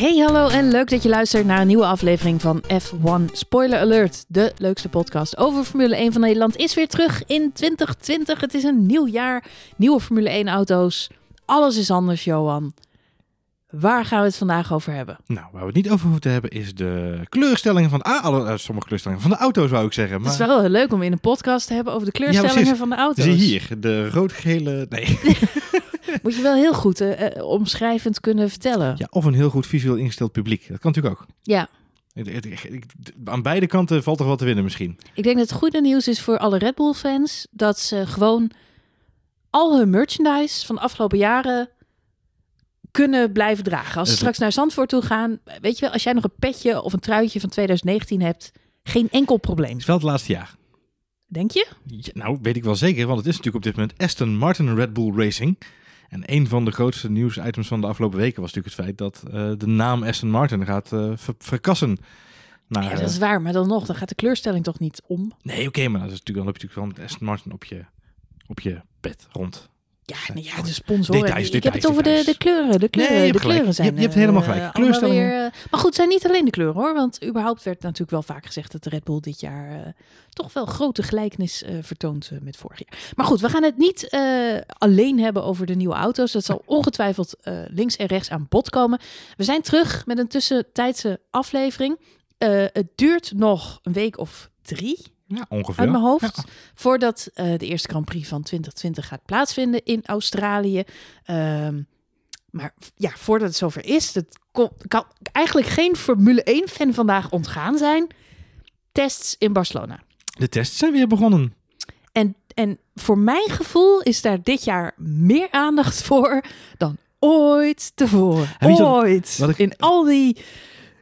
Hey, hallo en leuk dat je luistert naar een nieuwe aflevering van F1 Spoiler Alert. De leukste podcast over Formule 1 van Nederland is weer terug in 2020. Het is een nieuw jaar, nieuwe Formule 1 auto's. Alles is anders, Johan. Waar gaan we het vandaag over hebben? Nou, waar we het niet over moeten hebben is de kleurstellingen van ah, alle, eh, sommige kleurstellingen van de auto's, wou ik zeggen. Het is wel heel leuk om in een podcast te hebben over de kleurstellingen precies. van de auto's. Zie hier, de rood-gele. Nee. Moet je wel heel goed eh, eh, omschrijvend kunnen vertellen. Ja, of een heel goed visueel ingesteld publiek. Dat kan natuurlijk ook. Ja. Aan beide kanten valt toch wat te winnen misschien. Ik denk dat het goede nieuws is voor alle Red Bull fans dat ze gewoon al hun merchandise van de afgelopen jaren kunnen blijven dragen. Als ze Het- straks naar Zandvoort toe gaan, weet je wel, als jij nog een petje of een truitje van 2019 hebt, geen enkel probleem. Het is wel het laatste jaar. Denk je? Ja, nou, weet ik wel zeker, want het is natuurlijk op dit moment Aston Martin Red Bull Racing. En een van de grootste nieuwsitems van de afgelopen weken was natuurlijk het feit dat eh, de naam Aston Martin gaat eh, ver- verkassen. Naar, Ja, dat is waar, maar dan nog, dan gaat de kleurstelling toch niet om. Nee, oké, maar dat is natuurlijk, dan heb je natuurlijk wel met Aston Martin op je, op je bed rond. Ja, nee, ja de sponsoren. Details, ik heb het over de, de kleuren. De kleuren, Nee, je de kleuren gelijk. zijn. Je hebt- je hebt helemaal eh, gelijk. Kleurstellingen. weer, eh, maar goed, het zijn niet alleen de kleuren hoor. Want überhaupt werd natuurlijk wel vaak gezegd dat de Red Bull dit jaar eh, toch wel grote gelijkenis vertoont met vorig jaar. Maar goed, we gaan het niet alleen hebben over de nieuwe auto's. Dat zal ongetwijfeld links en rechts aan bod komen. We zijn terug met een tussentijdse aflevering. Het duurt nog een week of drie Ja, ongeveer. uit mijn hoofd. Ja. Voordat eh, de eerste Grand Prix van 2020 gaat plaatsvinden in Australië. Ehm, maar ja, voordat het zover is, dat kon, kan eigenlijk geen Formule 1-fan vandaag ontgaan zijn. Tests in Barcelona. De tests zijn weer begonnen. En, en voor mijn gevoel is daar dit jaar meer aandacht voor dan ooit tevoren. Ooit. wat ik- In al die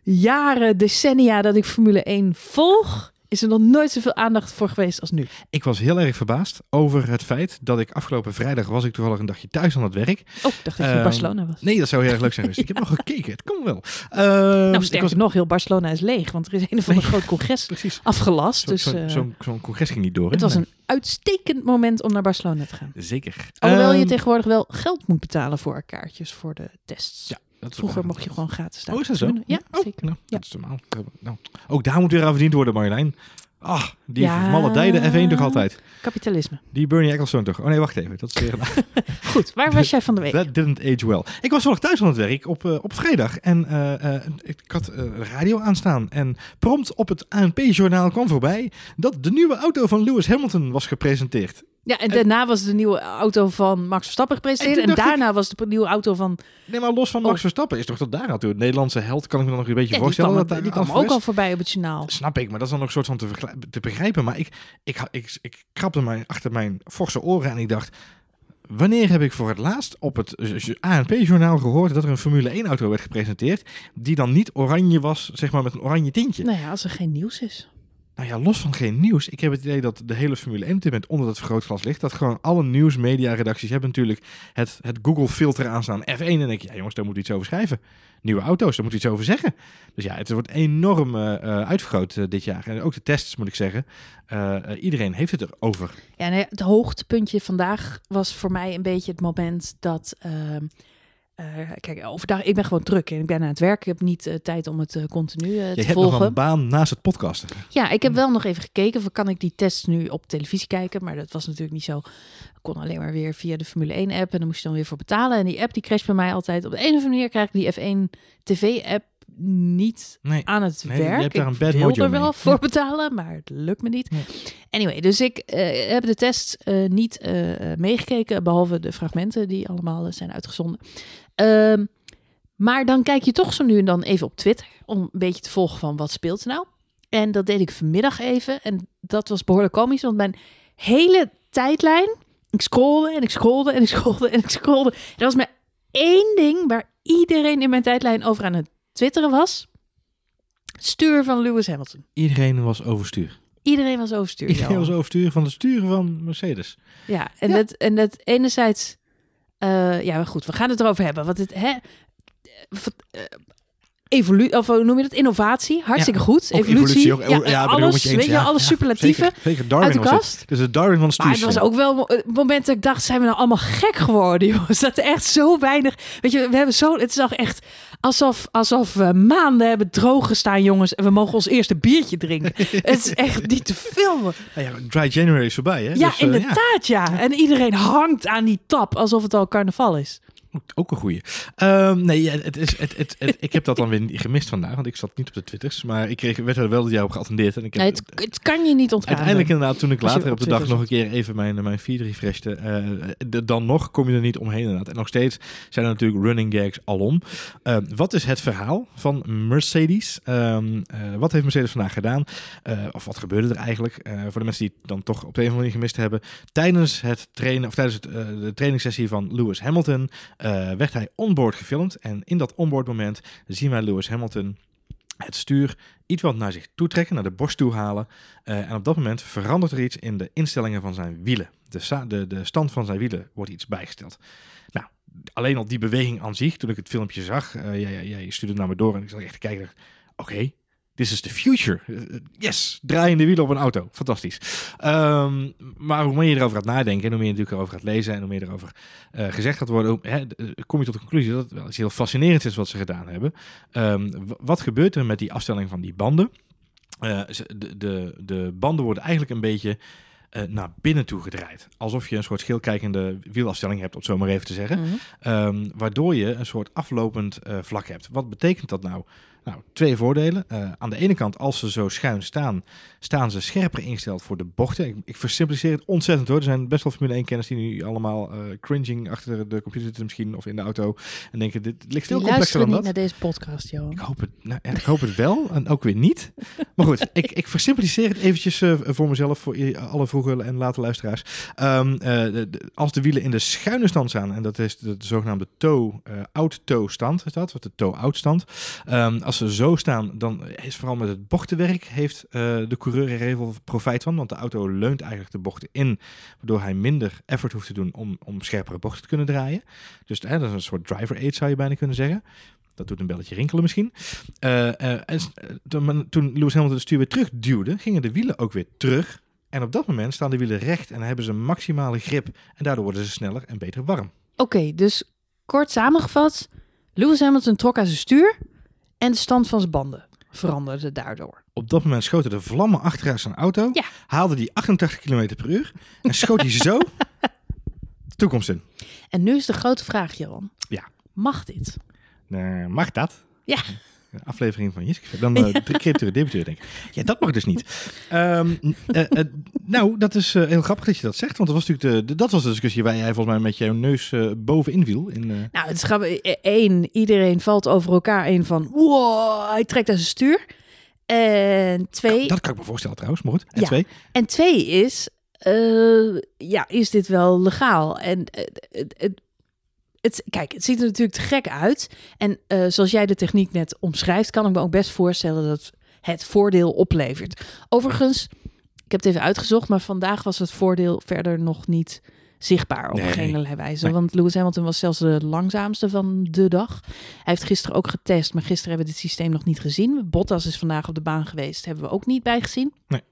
jaren, decennia dat ik Formule 1 volg, is er nog nooit zoveel aandacht voor geweest als nu. Ik was heel erg verbaasd over het feit dat ik afgelopen vrijdag was ik toevallig een dagje thuis aan het werk. Oh, ik dacht dat je in Ehm, Barcelona was. Nee, dat zou heel erg leuk zijn geweest. Ik heb nog gekeken, het kan wel. Ehm, Nou, ik sterker was, nog, heel Barcelona is leeg, want er is een of ander Nee. groot congres precies. afgelast. Zo'n Dus zo, eh, congres ging niet door. het was Nee. een uitstekend moment om naar Barcelona te gaan. Zeker. Alhoewel je Ehm, tegenwoordig wel geld moet betalen voor kaartjes voor de tests. Ja, Vroeger mocht je gewoon gratis staan. Oh, is dat zo? Ja, Oh, zeker. Nou, Ja. dat is normaal. Nou, ook daar moet weer aan verdiend worden, Marjolein. Ah, die Ja. malle F1 toch altijd. Kapitalisme. Die Bernie Ecclestone toch? Oh nee, wacht even. Dat is weer een Goed, waar was jij van de week? That didn't age well. Ik was wel thuis aan het werk op, eh, op vrijdag en eh, eh, ik had eh, radio aanstaan. En prompt op het ANP-journaal kwam voorbij dat de nieuwe auto van Lewis Hamilton was gepresenteerd. Ja, en daarna was de nieuwe auto van Max Verstappen gepresenteerd. En daarna was de nieuwe auto van... Nee, maar los van Max Oh. Verstappen is toch tot daar naartoe. Het Nederlandse held kan ik me dan nog een beetje Ja, die voorstellen. kwam, dat die kwam af ook is. al voorbij op het journaal. Snap ik, maar dat is dan ook een soort van te, begrijpen. Maar ik, ik, ik, ik krabde mij achter mijn forse oren en ik dacht... Wanneer heb ik voor het laatst op het ANP-journaal gehoord dat er een Formule 1-auto werd gepresenteerd... die dan niet oranje was, zeg maar met een oranje tintje? Nou ja, als er geen nieuws is. Nou ja, los van geen nieuws. Ik heb het idee dat de hele Formule 1 op dit onder dat vergrootglas ligt. Dat gewoon alle nieuws-media-redacties hebben natuurlijk het, het Google-filter aanstaan. F1 en denk je, ja jongens, daar moet iets over schrijven. Nieuwe auto's, daar moet iets over zeggen. Dus ja, het wordt enorm eh, eh, uitvergroot eh, dit jaar. En ook de tests, moet ik zeggen. Iedereen heeft het erover. Ja, het hoogtepuntje vandaag was voor mij een beetje het moment dat... eh, kijk, overdag, ik ben gewoon druk en ik ben aan het werk. Ik heb niet eh, tijd om het eh, continu eh, Je te hebt volgen. nog een baan naast het podcasten. Ja, ik heb wel nog even gekeken van kan ik die test nu op televisie kijken, maar dat was natuurlijk niet zo. Ik kon alleen maar weer via de Formule 1 app en dan moest je dan weer voor betalen. En die app die crasht bij mij altijd. Op de een of andere manier krijg ik die F1 TV app niet Nee, aan het Nee, je werk. hebt daar een ik wil er wel mee. voor betalen, maar het lukt me niet. Nee. Anyway, dus ik eh, heb de test eh, niet eh, meegekeken, behalve de fragmenten die allemaal zijn uitgezonden. Ehm, maar dan kijk je toch zo nu en dan even op Twitter om een beetje te volgen van wat speelt er nou. En dat deed ik vanmiddag even. En dat was behoorlijk komisch, want mijn hele tijdlijn... Ik scrollde en ik scrollde en ik scrollde en ik scrollde. Er was maar één ding waar iedereen in mijn tijdlijn over aan het twitteren was. Stuur van Lewis Hamilton. iedereen was overstuur. Iedereen was overstuur. Iedereen Johan. was overstuur van de sturen van Mercedes. Ja, en, Ja. Dat, en dat enerzijds... eh, ja, maar goed, we gaan het erover hebben. Want het, hè, eh, evolutie, of hoe noem je dat? Innovatie. Hartstikke goed. Ook Evolutie. ook- ja, alles, je weet je, alle superlatieven. Zeker, zeker Darwin uit de was het. kast. Dus het Darwin van Maar het was ook wel mo- het moment dat ik dacht, zijn we nou allemaal gek geworden, jongens? Dat er echt zo weinig... Weet je, we hebben zo... Het is toch echt alsof, alsof we maanden hebben droog gestaan, jongens. En we mogen ons eerste biertje drinken. het is echt niet te filmen. Nou ja, Dry January is voorbij, hè? Ja, Dus, eh, inderdaad, ja. En iedereen hangt aan die tap, alsof het al carnaval is. Ook een goeie. Ehm, nee, het is, het, het, het- ik heb dat dan weer gemist vandaag, want ik zat niet op de Twitters. Maar ik kreeg, werd er wel jou op geattendeerd. En ik heb, Nee, het, het kan je niet ontgaan. Uiteindelijk inderdaad, toen ik later op op de dag nog een keer even mijn, mijn feed refreshte, eh, de- dan nog kom je er niet omheen inderdaad. En nog steeds zijn er natuurlijk running gags alom. Eh, wat is het verhaal van Mercedes? Ehm, eh, wat heeft Mercedes vandaag gedaan? Eh, of wat gebeurde er eigenlijk? Eh, voor de mensen die het dan toch op de een of andere manier gemist hebben. Tijdens het trainen, of tijdens het, eh, de trainingssessie van Lewis Hamilton eh, werd hij onboard gefilmd. En in dat onboard moment zien wij Lewis Hamilton het stuur iets wat naar zich toe trekken, naar de borst toe halen. Eh, en op dat moment verandert er iets in de instellingen van zijn wielen. De, de, de stand van zijn wielen wordt iets bijgesteld. Nou, alleen al die beweging aan zich, toen ik het filmpje zag, eh, jij, jij, stuurde het naar me door en ik zat echt te kijken. Oké, this is the future. Eh, yes, draaiende wielen op een auto. Fantastisch. Ehm, maar hoe meer je erover gaat nadenken en hoe meer je natuurlijk erover gaat lezen en hoe meer erover eh, gezegd gaat worden, eh, kom je tot de conclusie dat het wel iets heel fascinerends is wat ze gedaan hebben. Ehm, wat gebeurt er met die afstelling van die banden? Eh, de, de, de banden worden eigenlijk een beetje eh, naar binnen toe gedraaid. Alsof je een soort schilkijkende wielafstelling hebt, om het zo maar even te zeggen. Mhm. Ehm, waardoor je een soort aflopend eh, vlak hebt. Wat betekent dat nou? Nou, twee voordelen. Eh, aan de ene kant, als ze zo schuin staan, staan ze scherper ingesteld voor de bochten. Ik, ik versimpliceer het ontzettend hoor. Er zijn best wel Formule 1 kenners die nu allemaal eh, cringing achter de computer zitten misschien, of in de auto. En denken, dit ligt veel complexer dan niet dat. naar deze podcast, Johan. Ik hoop, het, nou, ik hoop het wel en ook weer niet. Maar goed, ik, ik versimpliceer het eventjes eh, voor mezelf, voor alle vroege en late luisteraars. Ehm, eh, de- de- als de wielen in de schuine stand staan, en dat is de, de zogenaamde toe, eh out-toe stand, is dat, of de toe-out stand. Als ze zo staan, dan is vooral met het bochtenwerk heeft eh, de coureur er heel veel profijt van, want de auto leunt eigenlijk de bochten in, waardoor hij minder effort hoeft te doen om, om scherpere bochten te kunnen draaien. Dus dat is een soort driver aid zou je bijna kunnen zeggen. Dat doet een belletje rinkelen misschien. Eh, eh, en toen, toen Lewis Hamilton de stuur weer terug duwde, gingen de wielen ook weer terug. En op dat moment staan de wielen recht en hebben ze maximale grip. En daardoor worden ze sneller en beter warm. Oké, dus kort samengevat. Lewis Hamilton trok aan zijn stuur en de stand van zijn banden veranderde daardoor. Op dat moment schoten de vlammen achteruit zijn auto. Ja. Haalde die 88 km per uur. En schoot hij zo de toekomst in. En nu is de grote vraag, Johan. Ja. Mag dit? Eh, mag dat? Ja. Een aflevering van Jiske. Dan uh, de creature debiteur, denk ik. Ja, dat mag dus niet. Ehm, eh, eh, nou, dat is eh, heel grappig dat je dat zegt. Want dat was natuurlijk de, de- dat was de discussie waar jij volgens mij met jouw neus eh, bovenin viel. In, eh, Nou, het is grappig. Eén, iedereen valt over elkaar. Eén van, wow, hij trekt aan zijn stuur. En twee, dat kan ik me voorstellen trouwens, maar goed. En Ja. twee, en twee is, eh, ja, is dit wel legaal? En eh, het, het, kijk, het ziet er natuurlijk te gek uit. En eh, zoals jij de techniek net omschrijft, kan ik me ook best voorstellen dat het voordeel oplevert. Overigens, ik heb het even uitgezocht, maar vandaag was het voordeel verder nog niet zichtbaar op Nee. geen allerlei wijze. Nee. Want Lewis Hamilton was zelfs de langzaamste van de dag. Hij heeft gisteren ook getest, maar gisteren hebben we dit systeem nog niet gezien. Bottas is vandaag op de baan geweest, hebben we ook niet bijgezien. Nee.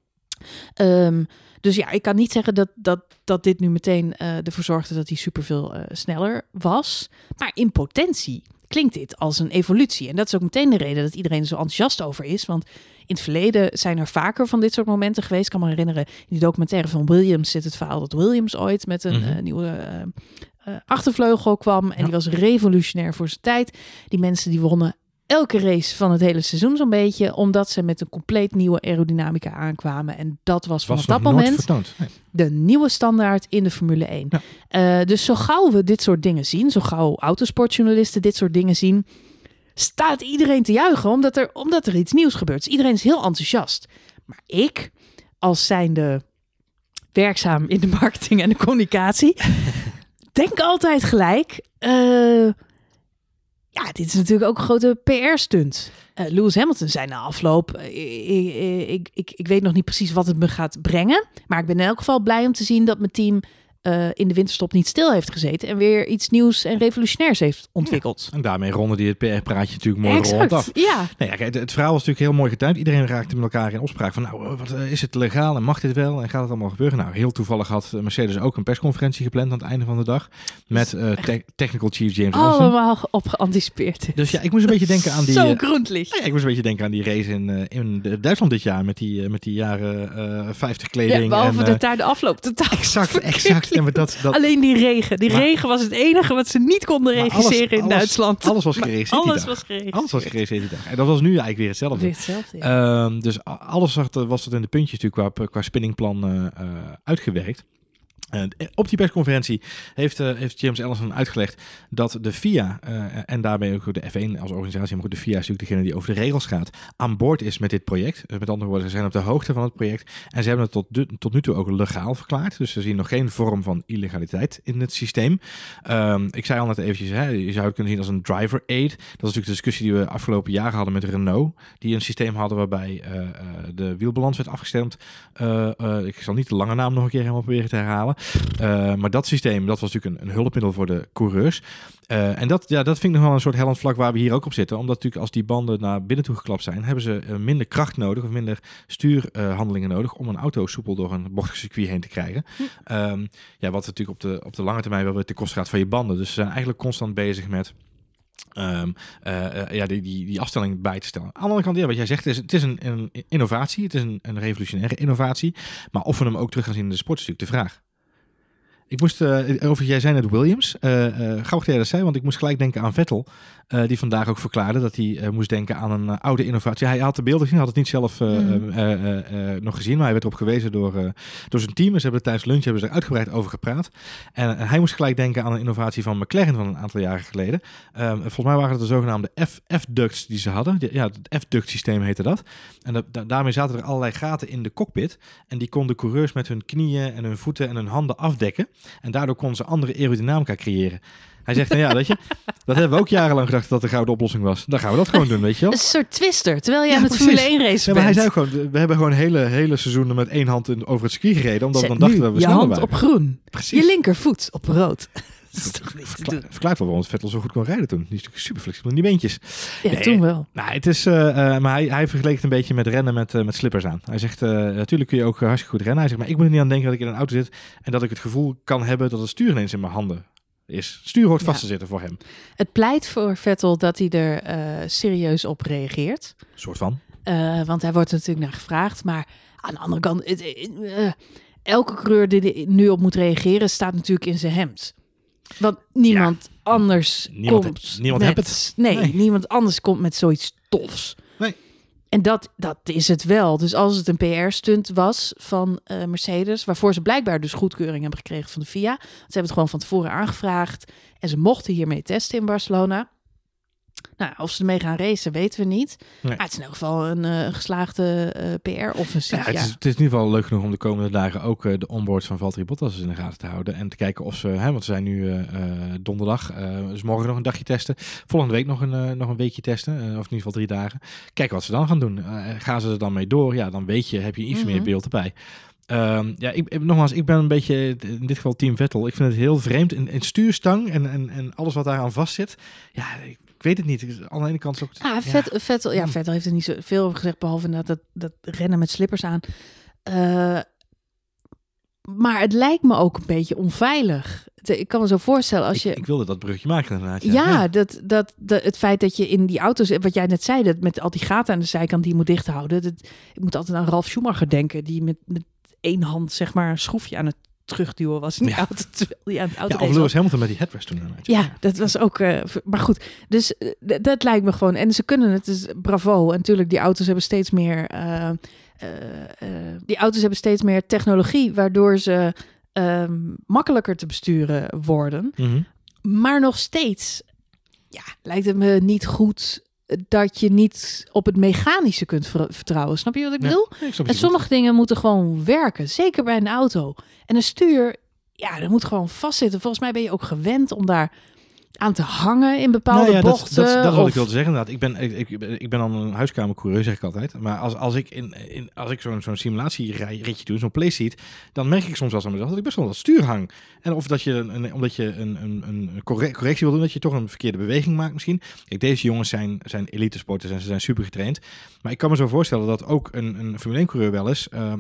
Ehm, dus ja, ik kan niet zeggen dat, dat, dat dit nu meteen eh ervoor zorgde dat hij superveel eh sneller was. Maar in potentie klinkt dit als een evolutie. En dat is ook meteen de reden dat iedereen er zo enthousiast over is. Want in het verleden zijn er vaker van dit soort momenten geweest. Ik kan me herinneren, in die documentaire van Williams zit het verhaal dat Williams ooit met een Mhm. eh, nieuwe achtervleugel kwam. En Ja. die was revolutionair voor zijn tijd. Die mensen die wonnen elke race van het hele seizoen zo'n beetje. Omdat ze met een compleet nieuwe aerodynamica aankwamen. En dat was vanaf dat moment. Nee. de nieuwe standaard in de Formule 1. Ja. Eh, dus zo gauw we dit soort dingen zien, zo gauw autosportjournalisten dit soort dingen zien, staat iedereen te juichen omdat er, omdat er iets nieuws gebeurt. Dus iedereen is heel enthousiast. Maar ik, als zijnde werkzaam in de marketing en de communicatie, denk altijd gelijk. eh, ja, dit is natuurlijk ook een grote PR-stunt. Eh, Lewis Hamilton zei na afloop: eh, ik, ik, ik, ik weet nog niet precies wat het me gaat brengen. Maar ik ben in elk geval blij om te zien dat mijn team eh, in de winterstop niet stil heeft gezeten en weer iets nieuws en revolutionairs heeft ontwikkeld. En daarmee ronde die het PR-praatje natuurlijk mooi rond af. Ja, Nee, ja, kijk, het, verhaal was natuurlijk heel mooi getuind. Iedereen raakte met elkaar in opspraak van, nou, wat, eh, is het legaal en mag dit wel en gaat het allemaal gebeuren? Nou, heel toevallig had Mercedes ook een persconferentie gepland aan het einde van de dag met eh, te- technical chief James Lawson. allemaal op geanticipeerd. Dus ja, ik moest een beetje denken aan die... Zo eh, groentlich. ja, ik moest een beetje denken aan die race in, eh, in Duitsland dit jaar met die, eh, met die jaren eh 50 kleding. Ja, behalve en, dat eh, daar de afloop totaal Exact, exact. Liep. dat, dat, Alleen die regen. Die Maar- regen was het enige wat ze niet konden Maar regisseren alles- in alles- Duitsland. alles was Maar geregisseerd Alles was geregisseerd. alles was geregisseerd die dag. En dat was nu eigenlijk weer hetzelfde. Weer hetzelfde. ja. Ehm, dus alles was tot in de puntjes natuurlijk qua, qua spinningplan eh, eh, uitgewerkt. En op die persconferentie heeft, eh, heeft James Ellison uitgelegd dat de FIA eh, en daarbij ook de F1 als organisatie, maar ook de FIA is natuurlijk degene die over de regels gaat, aan boord is met dit project. Eh, met andere woorden, ze zijn op de hoogte van het project en ze hebben het tot, tot nu toe ook legaal verklaard. Dus ze zien nog geen vorm van illegaliteit in het systeem. Ehm, ik zei al net eventjes, hè, je zou het kunnen zien als een driver aid. Dat is natuurlijk de discussie die we afgelopen jaren hadden met Renault, die een systeem hadden waarbij eh, eh, de wielbalans werd afgestemd. Eh, eh, ik zal niet de lange naam nog een keer helemaal proberen te herhalen. Uh, maar dat systeem, dat was natuurlijk een, een hulpmiddel voor de coureurs. Uh, en dat, ja, dat vind ik nog wel een soort hellend vlak waar we hier ook op zitten. Omdat natuurlijk als die banden naar binnen toe geklapt zijn, hebben ze uh, minder kracht nodig of minder stuurhandelingen nodig om een auto soepel door een bochtig circuit heen te krijgen. Hm. Um, ja, wat natuurlijk op de, op de lange termijn wel weer te kost gaat van je banden. Dus ze zijn eigenlijk constant bezig met Um, uh, uh, ja, die, die, die afstelling bij te stellen. Aan de andere kant, ja, wat jij zegt, het is, het is een, een innovatie. Het is een, een revolutionaire innovatie. Maar of we hem ook terug gaan zien in de sport is natuurlijk de vraag. Ik moest, uh, over jij zei net Williams. Uh, uh, grappig dat jij dat zei, want ik moest gelijk denken aan Vettel. Uh, die vandaag ook verklaarde dat hij uh, moest denken aan een uh, oude innovatie. Hij had de beelden gezien, had het niet zelf mm. nog gezien, maar hij werd erop gewezen door, door zijn team. Ze hebben tijdens lunch hebben ze er uitgebreid over gepraat. En hij moest gelijk denken aan een innovatie van McLaren van een aantal jaren geleden. volgens mij waren het de zogenaamde F-ducts die ze hadden. Ja, het F-duct systeem heette dat. En da da daarmee zaten er allerlei gaten in de cockpit. En die konden coureurs met hun knieën en hun voeten en hun handen afdekken. En daardoor konden ze andere aerodynamica creëren. Hij zegt, nou ja, weet je, dat hebben we ook jarenlang gedacht dat de gouden oplossing was. Dan gaan we dat gewoon doen, weet je wel. Een soort twister, terwijl jij ja, met Formule 1 race ja, maar hij zei gewoon, we hebben gewoon hele, hele seizoenen met één hand in, over het circuit gereden, omdat Zet we dan dachten dat we je sneller hand waren. op groen, Precies. je linkervoet op rood. Verkla verklaart wel waarom Vettel zo goed kon rijden toen. Die is natuurlijk super flexibel in die beentjes. Ja, nee, toen wel. Nou, het is, uh, uh, maar hij, hij vergeleek het een beetje met rennen met, uh, met slippers aan. Hij zegt, natuurlijk kun je ook hartstikke goed rennen. Hij zegt, maar ik moet er niet aan denken dat ik in een auto zit en dat ik het gevoel kan hebben dat het stuur ineens in mijn handen is. Stuur hoort vast te zitten voor hem. Het pleit voor Vettel dat hij er uh, serieus op reageert. Een soort van. Uh, want hij wordt er natuurlijk naar gevraagd. Maar aan de andere kant, het, uh, elke coureur die er nu op moet reageren, staat natuurlijk in zijn hemd. Want niemand ja. anders niemand, komt. Niemand met, heeft het. Nee, nee, niemand anders komt met zoiets tofs. En dat, dat is het wel. Dus als het een PR-stunt was van uh, Mercedes, waarvoor ze blijkbaar dus goedkeuring hebben gekregen van de FIA. Ze hebben het gewoon van tevoren aangevraagd en ze mochten hiermee testen in Barcelona. Nou, of ze ermee gaan racen, weten we niet. Nee. Maar het is in elk geval een uh, geslaagde uh, PR-offensief. Ja, het, is, het is in ieder geval leuk genoeg om de komende dagen ook uh, de onboards van Valtteri Bottas in de gaten te houden. En te kijken of ze, hè, want ze zijn nu donderdag, dus morgen nog een dagje testen. Volgende week nog een, nog een weekje testen, of in ieder geval drie dagen. Kijken wat ze dan gaan doen. gaan ze er dan mee door? Ja, dan weet je, heb je iets mm -hmm. meer beeld erbij. Um, ja, ik, nogmaals, ik ben een beetje, in dit geval team Vettel. Ik vind het heel vreemd. In stuurstang en, en, en alles wat daaraan vastzit. Ja, ik, ik weet het niet. Aan de ene kant is ook... Ah, Vet, ja. Vettel, ja, Vettel heeft er niet zo veel over gezegd, behalve dat, dat, dat rennen met slippers aan. Uh, maar het lijkt me ook een beetje onveilig. Ik kan me zo voorstellen als je... Ik, ik wilde dat brugje maken inderdaad. Ja. Dat, dat, dat, het feit dat je in die auto's... Wat jij net zei, dat met al die gaten aan de zijkant die je moet dicht houden. Dat, ik moet altijd aan Ralf Schumacher denken. Die met, met één hand zeg maar een schroefje aan het terugduwen was in die ja. auto. Terwijl die aan het auto ja, of Lewis Hamilton met die headrest toen. Ja, dat was ook... Uh, maar goed, dus uh, dat lijkt me gewoon... En ze kunnen het, dus bravo. En natuurlijk, die auto's hebben steeds meer... Uh, die auto's hebben steeds meer technologie... waardoor ze um, makkelijker te besturen worden. Mm -hmm. Maar nog steeds ja, lijkt het me niet goed dat je niet op het mechanische kunt vertrouwen. Snap je wat ik bedoel? Ik en sommige goed. dingen moeten gewoon werken. Zeker bij een auto. En een stuur, ja, dat moet gewoon vastzitten. Volgens mij ben je ook gewend om daar aan te hangen in bepaalde Nou ja, dat, bochten. dat, dat is wat ik wilde zeggen inderdaad. Ik ben, ik, ik, ik ben dan een huiskamercoureur, zeg ik altijd. Maar als, als ik, in, in, als ik zo'n zo'n simulatieritje doe, zo'n playseat, dan merk ik soms eens aan mezelf dat ik best wel wat stuur hang. En of dat je, een, omdat je een, een, een corre- correctie wil doen, dat je toch een verkeerde beweging maakt misschien. Kijk, deze jongens zijn, zijn elite sporters en ze zijn super getraind. Maar ik kan me zo voorstellen dat ook een, een Formule 1 coureur wel eens eh, eh,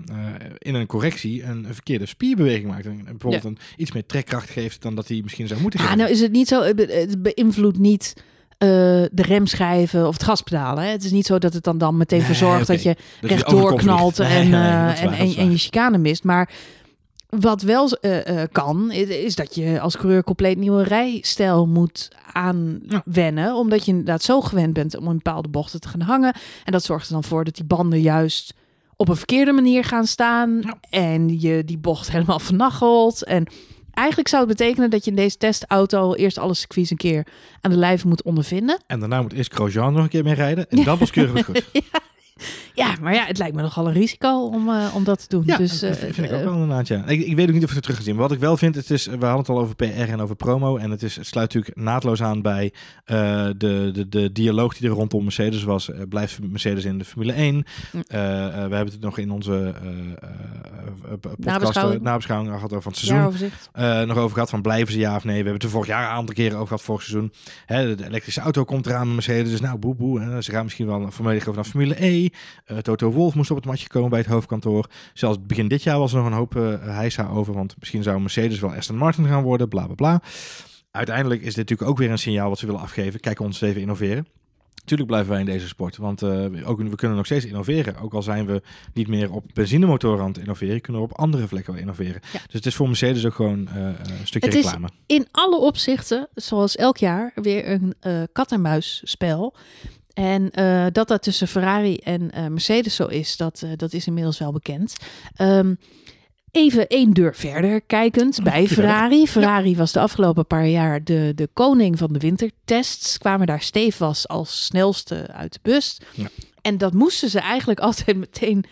in een correctie een, verkeerde spierbeweging maakt. En bijvoorbeeld een, iets meer trekkracht geeft dan dat hij misschien zou moeten Ah, geven. nou is het niet zo, het be- het beïnvloedt niet eh, de remschijven of het gaspedalen. Hè? Het is niet zo dat het dan, dan meteen Nee, voor zorgt oké. dat je rechtdoor knalt en, nee, en, en, je chicane mist. Maar wat wel eh, eh, kan, is, is dat je als coureur compleet nieuwe rijstijl moet aanwennen. Omdat je inderdaad zo gewend bent om in bepaalde bochten te gaan hangen. En dat zorgt er dan voor dat die banden juist op een verkeerde manier gaan staan. Ja. En je die bocht helemaal vernachelt. En eigenlijk zou het betekenen dat je in deze testauto eerst alle circuits een keer aan de lijve moet ondervinden. En daarna moet eerst Grosjean nog een keer mee rijden. En dan pas keuren we het goed. Ja, ja, maar ja, het lijkt me nogal een risico om, eh, om dat te doen. Ja, dus, dat vind ik eh, ook wel eh, een ja. Ik, ik weet ook niet of het terug is zien. Wat ik wel vind, het is, we hadden het al over PR en over promo. En het, is, het sluit natuurlijk naadloos aan bij de, de, de dialoog die er rondom Mercedes was. blijft Mercedes in de Formule 1? Mm. we hebben het nog in onze podcast nabeschouwing, gehad over het seizoen. Nog over gehad van blijven ze ja of nee. We hebben het er vorig jaar een aantal keren over gehad, vorig seizoen. Hè, de elektrische auto komt eraan, Mercedes. Dus nou, boe boe. Hè, ze gaan misschien wel volledig over naar Formule 1. Eh, Toto Wolf moest op het matje komen bij het hoofdkantoor. Zelfs begin dit jaar was er nog een hoop uh, heisa over, want misschien zou Mercedes wel Aston Martin gaan worden, bla bla bla. Uiteindelijk is dit natuurlijk ook weer een signaal wat ze willen afgeven. Kijk ons even innoveren. Natuurlijk blijven wij in deze sport, want eh, ook, we kunnen nog steeds innoveren. Ook al zijn we niet meer op benzinemotoren aan het innoveren, kunnen we op andere vlekken wel innoveren. Dus het is voor Mercedes ook gewoon een stukje het reclame. Is in alle opzichten, zoals elk jaar, weer een kat-en-muisspel. En eh, dat dat tussen Ferrari en eh, Mercedes zo is, dat, eh, dat is inmiddels wel bekend. Ehm, even één deur verder kijkend bij verder. Ferrari. Ferrari was de afgelopen paar jaar de, de koning van de wintertests. Kwamen daar stevast als snelste uit de bus. Ja. En dat moesten ze eigenlijk altijd meteen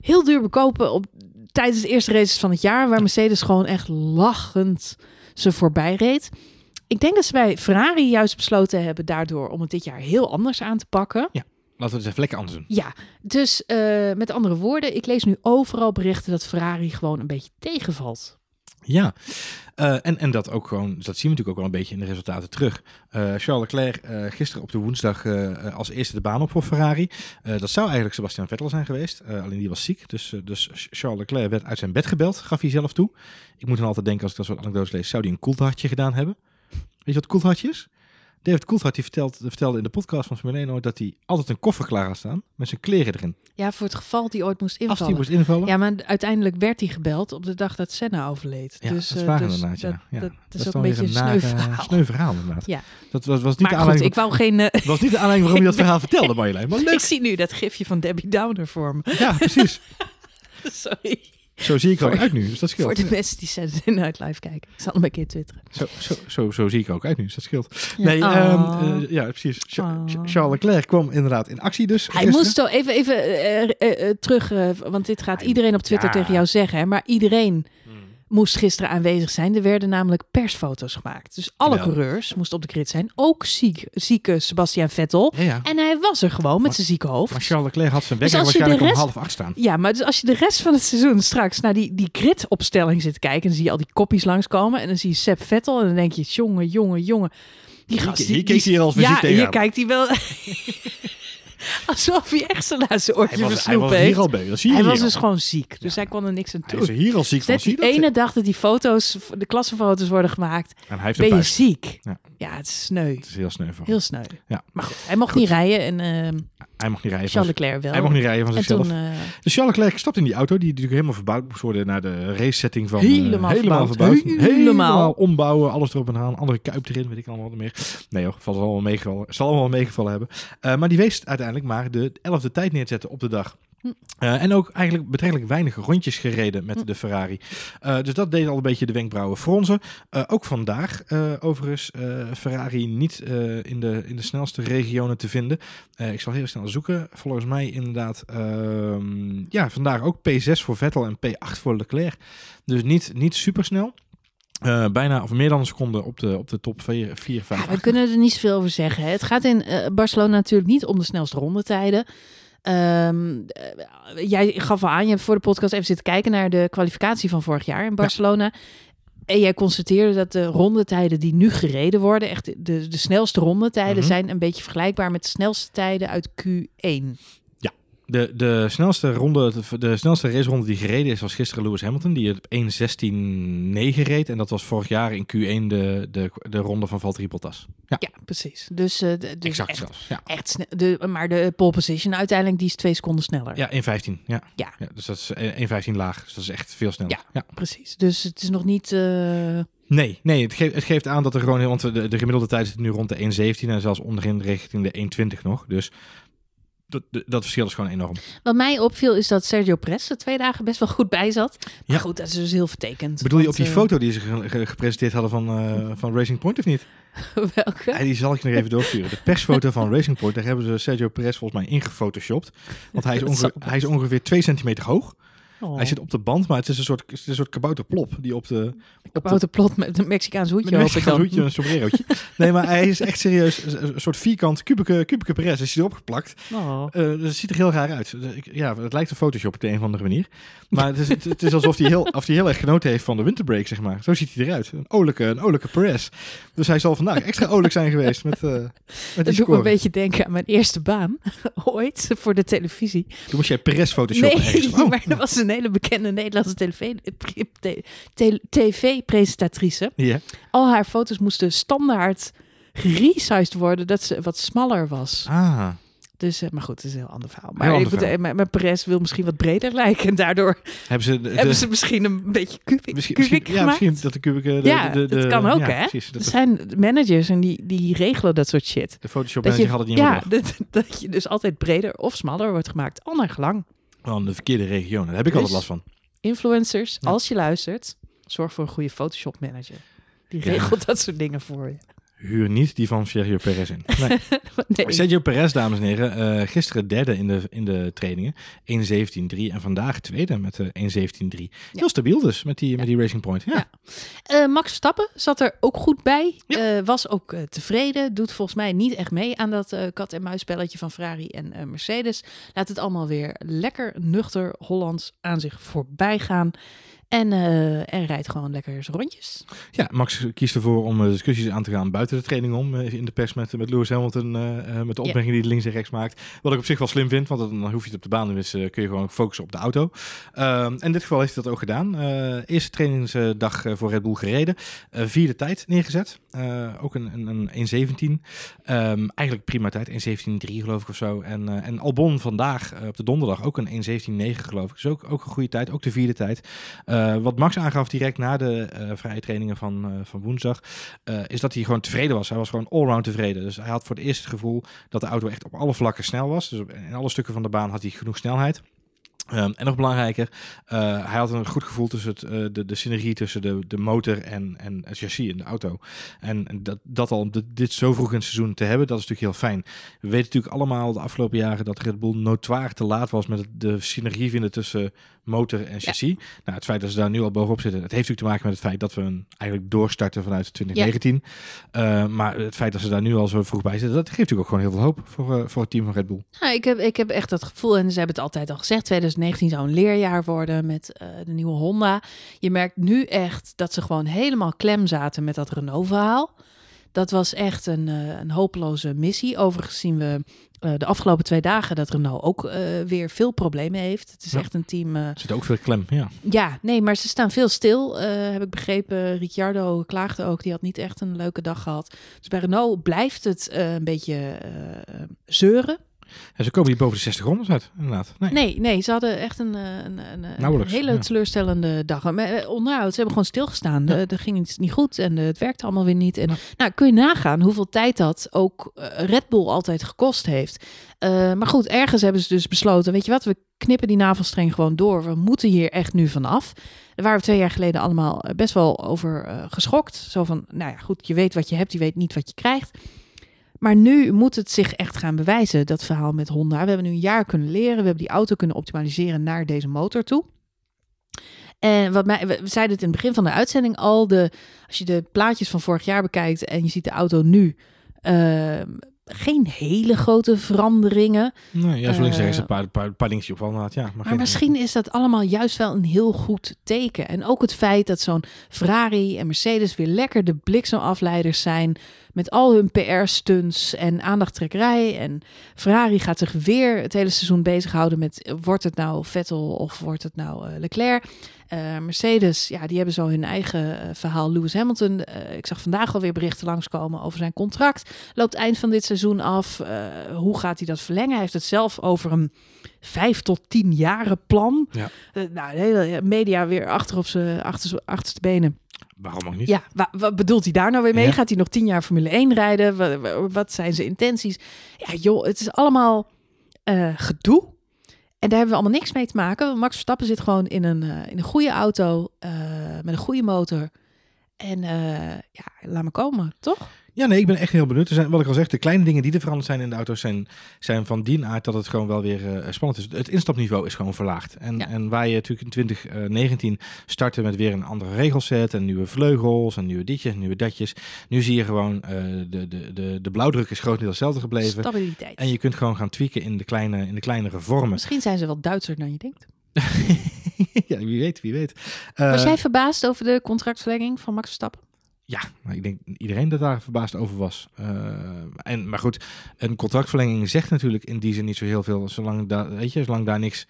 heel duur bekopen op, tijdens de eerste races van het jaar. Waar Mercedes gewoon echt lachend ze voorbij reed. Ik denk dat ze bij Ferrari juist besloten hebben daardoor om het dit jaar heel anders aan te pakken. Laten we het even lekker anders doen. Ja, dus eh, met andere woorden, ik lees nu overal berichten dat Ferrari gewoon een beetje tegenvalt. Ja, Eh, en, en dat ook gewoon, dat zien we natuurlijk ook wel een beetje in de resultaten terug. Eh, Charles Leclerc eh, gisteren op de woensdag als eerste de baan op voor Ferrari. Dat zou eigenlijk Sebastian Vettel zijn geweest, alleen die was ziek. Dus, dus Charles Leclerc werd uit zijn bed gebeld, gaf hij zelf toe. Ik moet dan altijd denken, als ik dat soort anekdotes lees, zou hij een koelhartje gedaan hebben? Weet je wat koelhartje is? David Coulthard die vertelt, vertelde in de podcast van Formule 1 ooit dat hij altijd een koffer klaar had staan met zijn kleren erin. Ja, voor het geval die ooit moest Als invallen. die moest invallen. Ja, maar uiteindelijk werd hij gebeld op de dag dat Senna overleed. Ja, dus, dat is eh, waar dus inderdaad, ja. Dat, ja. dat, is ook een beetje een sneu verhaal. sneu verhaal inderdaad. Ja. Dat was, was niet de Maar goed, aanleiding ik wou geen... eh, was niet de aanleiding waarom je dat verhaal vertelde, Marjolein. Maar ik leuk. zie nu dat gifje van Debbie Downer voor me. Ja, precies. Sorry. Zo zie ik er ook Voor- uit nu, dus dat Voor scheelt. de mensen die Saturday Night Live kijken. Ik zal hem een keer twitteren. Zo, zo, zo, zo zie ik er ook uit nu, dus dat scheelt. Ja. Nee, Oh. ehm, eh, ja, precies. Oh. Cha- Charles Leclerc kwam inderdaad in actie dus. Hij gisteren. moest zo even, even eh, eh, terug, want dit gaat iedereen op Twitter ja. tegen jou zeggen. Hè, maar iedereen. Moest gisteren aanwezig zijn. Er werden namelijk persfoto's gemaakt. Dus alle coureurs moesten op de grid zijn. Ook ziek, zieke Sebastian Vettel. Ja, ja. En hij was er gewoon met zijn zieke hoofd. Maar Charles Leclerc had zijn Dus je de waarschijnlijk om rest- half acht staan. Ja, maar dus als je de rest van het seizoen straks naar die, die gridopstelling zit kijken... en dan zie je al die kopjes langskomen... en dan zie je Seb Vettel en dan denk je... jongen, jongen, jongen. Die Hier- gast, hier die- keek die- hij als fysiek Ja, hier kijkt hij wel... Alsof hij echt zijn laatste Hij oortje was, hij versnoept was heeft. hier al bij. Dat zie je Hij was al. dus gewoon ziek. Dus hij kon er niks aan Hij doen. is er hier al ziek van. Zie die je dat? ene dag dat die foto's, de klassenfoto's worden gemaakt, En hij heeft ben je ziek. Ja. Ja, het is sneu. Het is heel sneu van. Heel sneu. Ja. Maar goed, hij mocht Goed. niet rijden en ehm Hij mag niet rijden van Charles Leclerc wel. Hij mag niet rijden van zichzelf. toen, Dus Charles Leclerc stapt in die auto, die natuurlijk helemaal verbouwd moest worden naar de race setting van... eh, Helemaal helemaal verbouwd. verbouwd. Helemaal. ombouwen, alles erop en aan. Andere kuip erin, weet ik allemaal wat meer. Nee hoor, valt allemaal meegevallen. Zal allemaal meegevallen hebben. Eh, maar die wees uiteindelijk maar de elfde tijd neerzetten op de dag. Eh, en ook eigenlijk betrekkelijk weinig rondjes gereden met Hm. de Ferrari. Eh, dus dat deed al een beetje de wenkbrauwen fronsen. Eh, ook vandaag, overigens, Ferrari niet in, de, in de snelste regionen te vinden. Ik zal heel snel zoeken. Volgens mij inderdaad, ehm, ja, vandaag ook P6 voor Vettel en P8 voor Leclerc. Dus niet, niet super snel. Eh, bijna, of meer dan een seconde op de, op de top 4, 4 5. Ja, we kunnen er niet zoveel over zeggen. hè. Het gaat in Barcelona natuurlijk niet om de snelste rondetijden. Ehm, eh, jij gaf al aan, je hebt voor de podcast even zitten kijken naar de kwalificatie van vorig jaar in Barcelona. En jij constateerde dat de rondetijden die nu gereden worden, echt de, de snelste rondetijden, Mhm. zijn een beetje vergelijkbaar met de snelste tijden uit Q1. De, de, snelste ronde, de, snelste raceronde die gereden is, was gisteren Lewis Hamilton. Die op 1.16.9 reed. En dat was vorig jaar in Q1 de, de, de ronde van Valtteri Bottas. Ja, Ja, precies. Dus, eh, de- dus exact echt, zelfs. Ja, echt snel. De, maar de pole position uiteindelijk, die is twee seconden sneller. ja 1.15. Ja. Ja. dus dat is eh, 1.15 laag. Dus dat is echt veel sneller. Ja. ja. Precies. Dus het is nog niet... eh, Nee, nee het, geeft, het geeft aan dat er gewoon... Want de, de gemiddelde tijd zit nu rond de 1.17 en zelfs onderin richting de 1.20 nog. Dus dat, dat verschil is gewoon enorm. Wat mij opviel is dat Sergio Perez er twee dagen best wel goed bij zat. Maar Ja. goed, dat is dus heel vertekend. Bedoel je op die eh, foto die ze ge- ge- gepresenteerd hadden van, eh, van Racing Point of niet? welke? Ja, die zal ik je nog even doorsturen. De persfoto van Racing Point, daar hebben ze Sergio Perez volgens mij ingefotoshopt. Want hij is, onge- hij is ongeveer 2 centimeter hoog. Oh. Hij zit op de band, maar het is een soort, het is een soort kabouterplop die op de... Op Op de plot met een Mexicaans met hoedje. een hoop ik Mexicaans hoedje, een sombrerootje. Nee, maar hij is echt serieus een een soort vierkant kubieke, kubieke Perez. Is hij erop geplakt. Oh. Dus het ziet er heel raar uit. Ja, het lijkt een Photoshop op de een of andere manier. Maar het is, het, is alsof hij, heel, of hij heel erg genoten heeft van de winterbreak, zeg maar. Zo ziet hij eruit. Een olijke, een olijke Perez. Dus hij zal vandaag extra olijk zijn geweest met, eh met die Dat doet me een beetje denken aan mijn eerste baan. Ooit, voor de televisie. Toen moest jij Perez photoshoppen Nee, ergens. Oh. maar er was een hele bekende Nederlandse tv-presentatrice. Al haar foto's moesten standaard geresized worden, dat ze wat smaller was. Ah, Dus, eh, maar goed, het is een heel ander verhaal. Maar ander bedoel, mijn, mijn Perez wil misschien wat breder lijken. En daardoor hebben ze... De, hebben ze misschien een beetje kubiek, misschien, ja, gemaakt. misschien dat de kubieke... De, Ja, de, dat kan ook, ja, hè? Precies, dat Er zijn managers en die, die regelen dat soort shit. de Photoshop Dat manager je, had het niet ja, dat, dat je dus altijd breder of smaller wordt gemaakt. Al naar gelang. In de verkeerde regionen. Daar heb ik Dus- altijd last van. Influencers, Ja. als je luistert, zorg voor een goede Photoshop manager. Die Ja. regelt dat soort dingen voor je. Huur niet die van Sergio Perez in. Nee. Nee. Sergio Perez, dames en heren, eh, gisteren derde in de, in de trainingen. 1.17.3 en vandaag tweede met eh 1.17.3. Heel stabiel dus met die, met die Racing Point. Ja. Ja. Eh, Max Verstappen zat er ook goed bij. Ja. Eh, was ook tevreden. Doet volgens mij niet echt mee aan dat eh, kat-en-muisspelletje van Ferrari en eh, Mercedes. Laat het allemaal weer lekker nuchter Hollands aan zich voorbij gaan. En, eh, en rijdt gewoon lekker zijn rondjes. Ja, Max kiest ervoor om eh, discussies aan te gaan buiten de training om. eh, in de pers met, met Lewis Hamilton, met de opmerkingen die hij links en rechts maakt. Wat ik op zich wel slim vind, want dan hoef je het op de baan. Dus eh, kun je gewoon focussen op de auto. Ehm, en in dit geval heeft hij dat ook gedaan. Eerste trainingsdag voor Red Bull gereden. Vierde tijd neergezet. Ook een, een, een 1.17. Ehm, eigenlijk prima tijd. 1.17.3 geloof ik of zo. En, en Albon vandaag op de donderdag ook een 1.17.9 geloof ik. Dus ook, ook een goede tijd. Ook de vierde tijd. Eh, wat Max aangaf direct na de eh, vrije trainingen van, eh, van woensdag, is dat hij gewoon tevreden was. Hij was gewoon allround tevreden. Dus hij had voor het eerst het gevoel dat de auto echt op alle vlakken snel was. Dus in alle stukken van de baan had hij genoeg snelheid. Ehm, en nog belangrijker, hij had een goed gevoel tussen het, de, de synergie tussen de, de motor en, en het chassis in de auto. En, dat, dat al dit, zo vroeg in het seizoen te hebben, dat is natuurlijk heel fijn. We weten natuurlijk allemaal de afgelopen jaren dat Red Bull notoir te laat was met de synergie vinden tussen motor en chassis. Nou, het feit dat ze daar nu al bovenop zitten, het heeft natuurlijk te maken met het feit dat we een, eigenlijk doorstarten vanuit 2019. Eh, maar het feit dat ze daar nu al zo vroeg bij zitten, dat geeft natuurlijk ook gewoon heel veel hoop voor, eh, voor het team van Red Bull. Nou, ik, heb, ik heb echt dat gevoel, en ze hebben het altijd al gezegd, 2019 zou een leerjaar worden met eh, de nieuwe Honda. Je merkt nu echt dat ze gewoon helemaal klem zaten met dat Renault-verhaal. Dat was echt een, eh, een hopeloze missie. Overigens zien we eh, de afgelopen twee dagen dat Renault ook eh, weer veel problemen heeft. Het is Ja. echt een team... Er zit ook veel klem, ja. ja, nee, maar ze staan veel stil, heb ik begrepen. Ricciardo klaagde ook, die had niet echt een leuke dag gehad. Dus bij Renault blijft het een beetje zeuren. En ze komen hier boven de 60 rondes uit, inderdaad. Nee. Nee, nee, ze hadden echt een, eh, een, een, een hele ja. teleurstellende dag. Maar eh, onderhoud, ze hebben gewoon stilgestaan. Ja. Er ging iets niet goed en eh, het werkte allemaal weer niet. En, Ja. Nou, kun je nagaan hoeveel tijd dat ook eh, Red Bull altijd gekost heeft. Eh, maar goed, ergens hebben ze dus besloten, weet je wat, we knippen die navelstreng gewoon door. We moeten hier echt nu vanaf. Daar waren we twee jaar geleden allemaal eh, best wel over eh, geschokt. Zo van, nou ja, goed, je weet wat je hebt, je weet niet wat je krijgt. Maar nu moet het zich echt gaan bewijzen, dat verhaal met Honda. We hebben nu een jaar kunnen leren. We hebben die auto kunnen optimaliseren naar deze motor toe. En wat mij, we zeiden het in het begin van de uitzending al. De, als je de plaatjes van vorig jaar bekijkt en je ziet de auto nu. ehm, geen hele grote veranderingen. Nee, ja, zo links Eh, zeggen ze een paar, paar, paar dingetjes opvallen. inderdaad, Ja, maar Maar geen- misschien is dat allemaal juist wel een heel goed teken. En ook het feit dat zo'n Ferrari en Mercedes weer lekker de bliksemafleiders zijn. Met al hun PR-stunts en aandachttrekkerij. En Ferrari gaat zich weer het hele seizoen bezighouden met... wordt het nou Vettel of wordt het nou eh, Leclerc? Eh, Mercedes, ja, die hebben zo hun eigen eh, verhaal. Lewis Hamilton, ik zag vandaag alweer berichten langskomen over zijn contract. Loopt eind van dit seizoen af. Hoe gaat hij dat verlengen? Hij heeft het zelf over een vijf tot tien jaren plan. Ja. Nou, de hele media weer achter op zijn achterste benen. Waarom ook niet? Ja, wa- wat bedoelt hij daar nou weer mee? Ja. Gaat hij nog tien jaar Formule 1 rijden? Wa- wa- Wat, zijn zijn intenties? Ja, joh, het is allemaal eh, gedoe. En daar hebben we allemaal niks mee te maken. Max Verstappen zit gewoon in een, eh, in een goede auto eh, met een goede motor. En ja, laat me komen, toch? Ja, nee, ik ben echt heel benieuwd. Er zijn, wat ik al zeg, de kleine dingen die er veranderd zijn in de auto's zijn, zijn van die aard dat het gewoon wel weer eh, spannend is. Het instapniveau is gewoon verlaagd. En, Ja. en waar je natuurlijk in 2019 startte met weer een andere regelset en nieuwe vleugels en nieuwe ditjes en nieuwe datjes. Nu zie je gewoon, eh, de, de, de, de blauwdruk is grotendeels hetzelfde gebleven. Stabiliteit. En je kunt gewoon gaan tweaken in de, kleine, in de kleinere vormen. Misschien zijn ze wel Duitser dan je denkt. ja, wie weet, wie weet. Eh, Was jij verbaasd over de contractverlenging van Max Verstappen? Ja, ik denk iedereen dat daar verbaasd over was. Eh, en, maar goed, een contractverlenging zegt natuurlijk in die zin niet zo heel veel. Zolang daar, weet je, zolang daar niks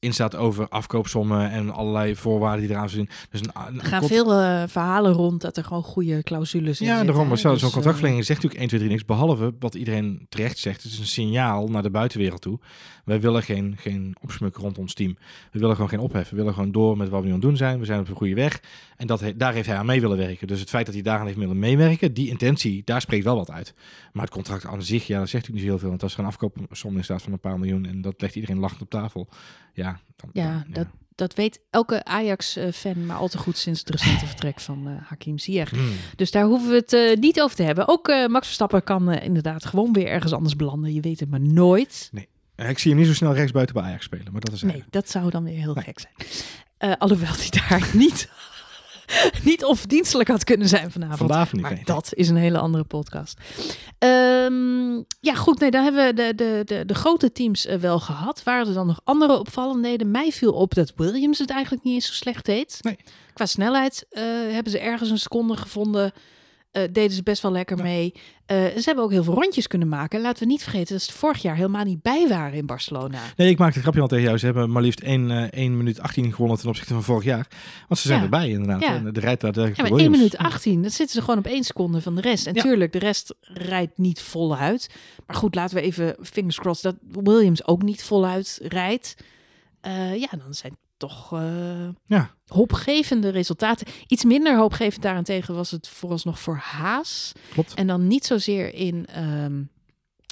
in staat over afkoopsommen en allerlei voorwaarden die eraan zijn. Dus een, een Er gaan veel eh, verhalen rond dat er gewoon goede clausules in Ja, zitten. daarom. Maar hè. zo- Dus, zo'n eh, contractverlenging zegt natuurlijk 1, 2, 3 niks. Behalve wat iedereen terecht zegt. Het is een signaal naar de buitenwereld toe. Wij willen geen, geen opsmuk rond ons team. We willen gewoon geen ophef. We willen gewoon door met wat we nu aan het doen zijn. We zijn op een goede weg. En dat, he- daar heeft hij aan mee willen werken. Dus het feit dat hij daaraan heeft willen meewerken, die intentie, daar spreekt wel wat uit. Maar het contract aan zich, ja, dat zegt natuurlijk niet zo heel veel. Want als er een afkoopsom in staat van een paar miljoen en dat legt iedereen lachend op tafel. Ja, dan, Ja, dan- dat, dat weet elke Ajax-fan maar al te goed sinds het recente vertrek van eh, Hakim Ziyech. Hmm. Dus daar hoeven we het eh, niet over te hebben. Ook eh, Max Verstappen kan inderdaad gewoon weer ergens anders belanden. Je weet het maar nooit. Ik zie hem niet zo snel rechtsbuiten bij Ajax spelen, maar dat is Nee, dat zou dan weer heel Nee. gek zijn. Alhoewel hij daar niet, niet onverdienstelijk had kunnen zijn vanavond. vandaag niet. Maar nee. dat is een hele andere podcast. Ehm, ja, goed. Nee, dan hebben we de, de, de, de grote teams eh, wel gehad. Waren er dan nog andere opvallendheden? Mij viel op dat Williams het eigenlijk niet eens zo slecht deed. Nee. Qua snelheid eh, hebben ze ergens een seconde gevonden. Eh, deden ze best wel lekker Ja. mee. Eh, ze hebben ook heel veel rondjes kunnen maken. Laten we niet vergeten dat ze er vorig jaar helemaal niet bij waren in Barcelona. Nee, ik maakte het grapje al tegen jou. Ze hebben maar liefst 1, eh 1 minuut 18 gewonnen ten opzichte van vorig jaar. Want ze zijn Ja. erbij inderdaad. Ja. En de rijdt daar Ja, maar voor 1 Williams. minuut 18, dat zitten ze gewoon op 1 seconde van de rest. En tuurlijk, de rest rijdt niet voluit. Maar goed, laten we even fingers crossed dat Williams ook niet voluit rijdt. Ja, dan zijn toch eh, Ja. hoopgevende resultaten. Iets minder hoopgevend daarentegen was het vooralsnog voor Haas. Klopt. En dan niet zozeer in, ehm,